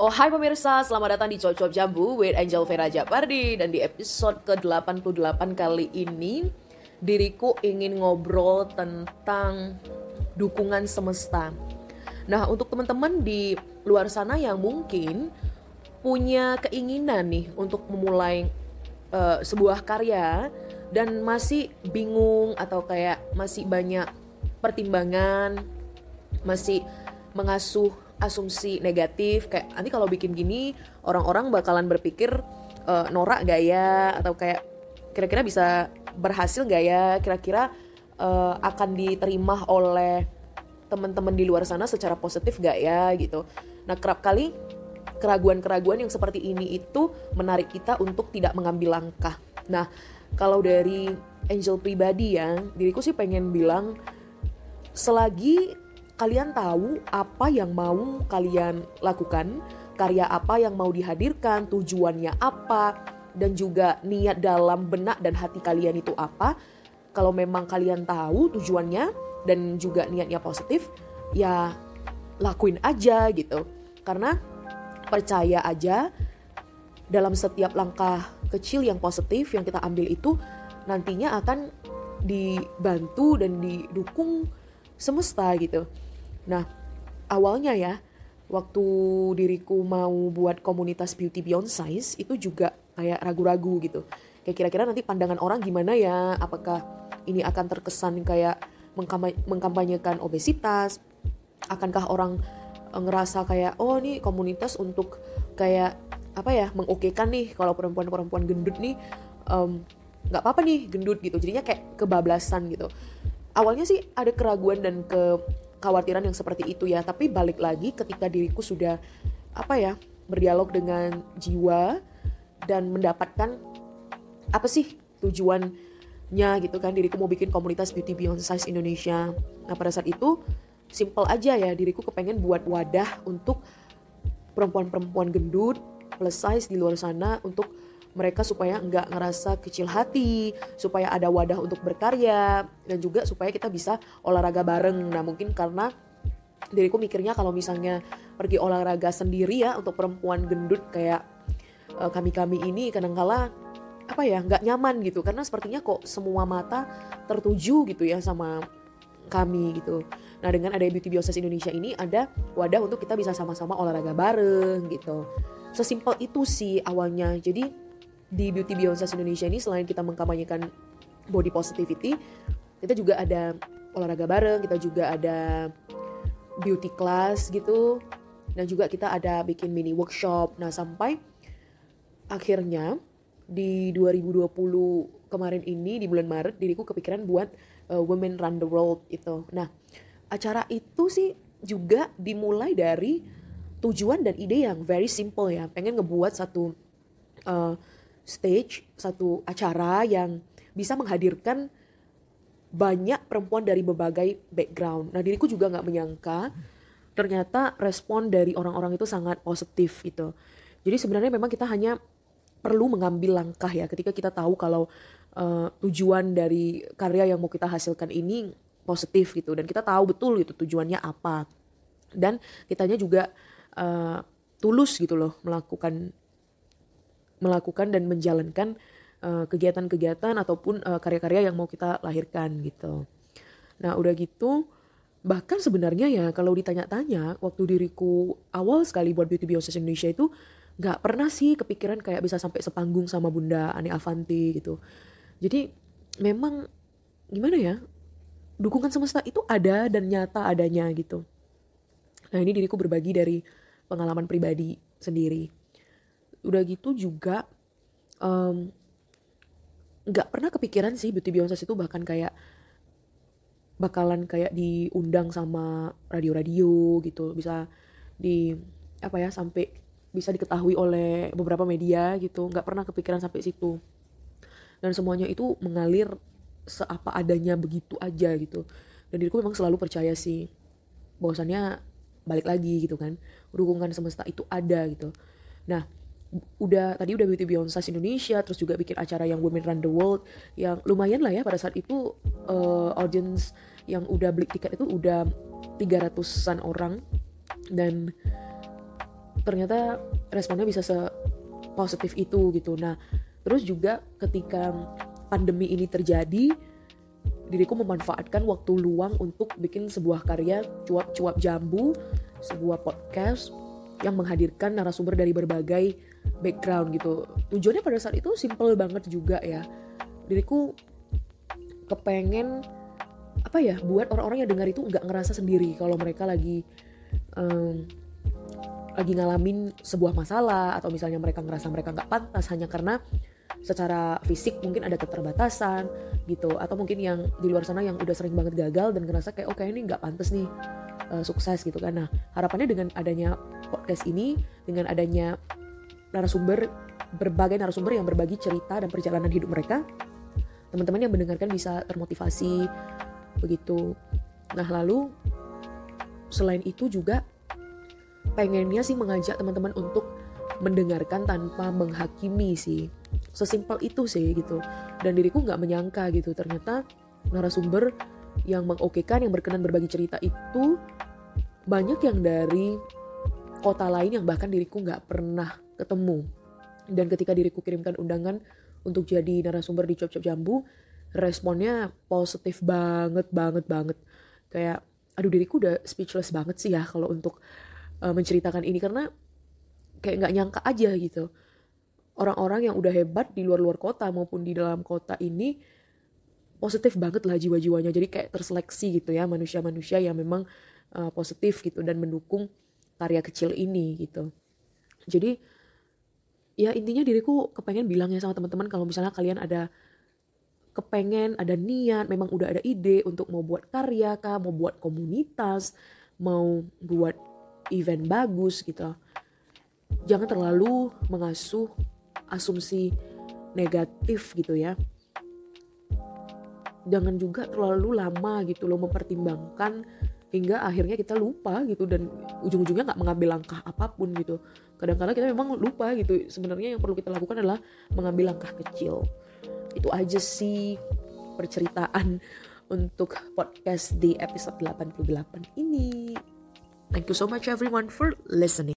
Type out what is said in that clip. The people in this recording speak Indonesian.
Oh hai pemirsa, selamat datang di Cocok Jambu with Angel Vera Japardi. Dan di episode ke-88 kali ini Diriku ingin ngobrol tentang dukungan semesta. Nah untuk teman-teman di luar sana yang mungkin punya keinginan nih untuk memulai uh, sebuah karya Dan masih bingung atau kayak masih banyak pertimbangan Masih mengasuh asumsi negatif kayak nanti kalau bikin gini orang-orang bakalan berpikir uh, norak gak ya? Atau kayak kira-kira bisa berhasil gak ya? Kira-kira uh, akan diterima oleh teman-teman di luar sana secara positif gak ya? Gitu. Nah kerap kali keraguan-keraguan yang seperti ini itu menarik kita untuk tidak mengambil langkah. Nah kalau dari angel pribadi ya diriku sih pengen bilang selagi kalian tahu apa yang mau kalian lakukan, karya apa yang mau dihadirkan, tujuannya apa, dan juga niat dalam benak dan hati kalian itu apa. Kalau memang kalian tahu tujuannya dan juga niatnya positif, ya lakuin aja gitu. Karena percaya aja dalam setiap langkah kecil yang positif yang kita ambil itu nantinya akan dibantu dan didukung semesta gitu. Nah, awalnya ya, waktu diriku mau buat komunitas beauty beyond size itu juga kayak ragu-ragu gitu. Kayak kira-kira nanti pandangan orang gimana ya? Apakah ini akan terkesan kayak mengkampanyekan obesitas? Akankah orang eh, ngerasa kayak oh nih komunitas untuk kayak apa ya mengokekan nih kalau perempuan-perempuan gendut nih nggak um, apa-apa nih gendut gitu jadinya kayak kebablasan gitu awalnya sih ada keraguan dan ke kekhawatiran yang seperti itu ya. Tapi balik lagi ketika diriku sudah apa ya berdialog dengan jiwa dan mendapatkan apa sih tujuannya gitu kan diriku mau bikin komunitas beauty beyond size Indonesia. Nah pada saat itu simple aja ya diriku kepengen buat wadah untuk perempuan-perempuan gendut plus size di luar sana untuk mereka supaya nggak ngerasa kecil hati, supaya ada wadah untuk berkarya, dan juga supaya kita bisa olahraga bareng. Nah mungkin karena diriku mikirnya kalau misalnya pergi olahraga sendiri ya untuk perempuan gendut kayak uh, kami-kami ini kadangkala apa ya nggak nyaman gitu karena sepertinya kok semua mata tertuju gitu ya sama kami gitu. Nah dengan ada Beauty Biosas Indonesia ini ada wadah untuk kita bisa sama-sama olahraga bareng gitu. Sesimpel itu sih awalnya. Jadi di Beauty Beyond Size Indonesia ini selain kita mengkampanyekan body positivity, kita juga ada olahraga bareng, kita juga ada beauty class gitu, dan juga kita ada bikin mini workshop. Nah sampai akhirnya di 2020 kemarin ini di bulan Maret diriku kepikiran buat uh, Women Run the World itu. Nah acara itu sih juga dimulai dari tujuan dan ide yang very simple ya, pengen ngebuat satu uh, stage, satu acara yang bisa menghadirkan banyak perempuan dari berbagai background. Nah diriku juga nggak menyangka ternyata respon dari orang-orang itu sangat positif gitu. Jadi sebenarnya memang kita hanya perlu mengambil langkah ya ketika kita tahu kalau uh, tujuan dari karya yang mau kita hasilkan ini positif gitu dan kita tahu betul gitu tujuannya apa dan kitanya juga uh, tulus gitu loh melakukan melakukan dan menjalankan kegiatan kegiatan-kegiatan ataupun uh, karya-karya yang mau kita lahirkan gitu. Nah udah gitu bahkan sebenarnya ya kalau ditanya-tanya waktu diriku awal sekali buat Beauty Beyond Indonesia itu nggak pernah sih kepikiran kayak bisa sampai sepanggung sama Bunda Ani Avanti gitu. Jadi memang gimana ya dukungan semesta itu ada dan nyata adanya gitu. Nah ini diriku berbagi dari pengalaman pribadi sendiri udah gitu juga nggak um, pernah kepikiran sih beauty beyond itu bahkan kayak bakalan kayak diundang sama radio-radio gitu. Bisa di apa ya sampai bisa diketahui oleh beberapa media gitu. Nggak pernah kepikiran sampai situ. Dan semuanya itu mengalir seapa adanya begitu aja gitu. Dan diriku memang selalu percaya sih bahwasannya balik lagi gitu kan. Dukungan semesta itu ada gitu. Nah udah tadi udah Beauty Beyond Size Indonesia terus juga bikin acara yang Women Run the World yang lumayan lah ya pada saat itu uh, audience yang udah beli tiket itu udah 300-an orang dan ternyata responnya bisa se positif itu gitu. Nah terus juga ketika pandemi ini terjadi diriku memanfaatkan waktu luang untuk bikin sebuah karya cuap-cuap jambu sebuah podcast yang menghadirkan narasumber dari berbagai background gitu. Tujuannya pada saat itu simple banget juga ya. Diriku kepengen apa ya buat orang-orang yang dengar itu nggak ngerasa sendiri kalau mereka lagi um, lagi ngalamin sebuah masalah atau misalnya mereka ngerasa mereka nggak pantas hanya karena secara fisik mungkin ada keterbatasan gitu. Atau mungkin yang di luar sana yang udah sering banget gagal dan ngerasa kayak oke oh, ini nggak pantas nih uh, sukses gitu kan. Nah harapannya dengan adanya podcast ini dengan adanya narasumber berbagai narasumber yang berbagi cerita dan perjalanan hidup mereka. Teman-teman yang mendengarkan bisa termotivasi begitu. Nah lalu selain itu juga pengennya sih mengajak teman-teman untuk mendengarkan tanpa menghakimi sih. Sesimpel itu sih gitu. Dan diriku nggak menyangka gitu ternyata narasumber yang mengokekan yang berkenan berbagi cerita itu banyak yang dari kota lain yang bahkan diriku nggak pernah ketemu. Dan ketika diriku kirimkan undangan untuk jadi narasumber di Cop Cop Jambu responnya positif banget banget banget. Kayak aduh diriku udah speechless banget sih ya kalau untuk uh, menceritakan ini. Karena kayak nggak nyangka aja gitu. Orang-orang yang udah hebat di luar-luar kota maupun di dalam kota ini positif banget lah jiwa-jiwanya. Jadi kayak terseleksi gitu ya manusia-manusia yang memang uh, positif gitu dan mendukung karya kecil ini gitu. Jadi ya intinya diriku kepengen bilangnya sama teman-teman kalau misalnya kalian ada kepengen ada niat memang udah ada ide untuk mau buat karya kah mau buat komunitas mau buat event bagus gitu jangan terlalu mengasuh asumsi negatif gitu ya. Jangan juga terlalu lama gitu loh mempertimbangkan hingga akhirnya kita lupa gitu dan ujung-ujungnya nggak mengambil langkah apa pun gitu. Kadang-kadang kita memang lupa gitu. Sebenarnya yang perlu kita lakukan adalah mengambil langkah kecil. Itu aja sih perceritaan untuk podcast di episode 88 ini. Thank you so much everyone for listening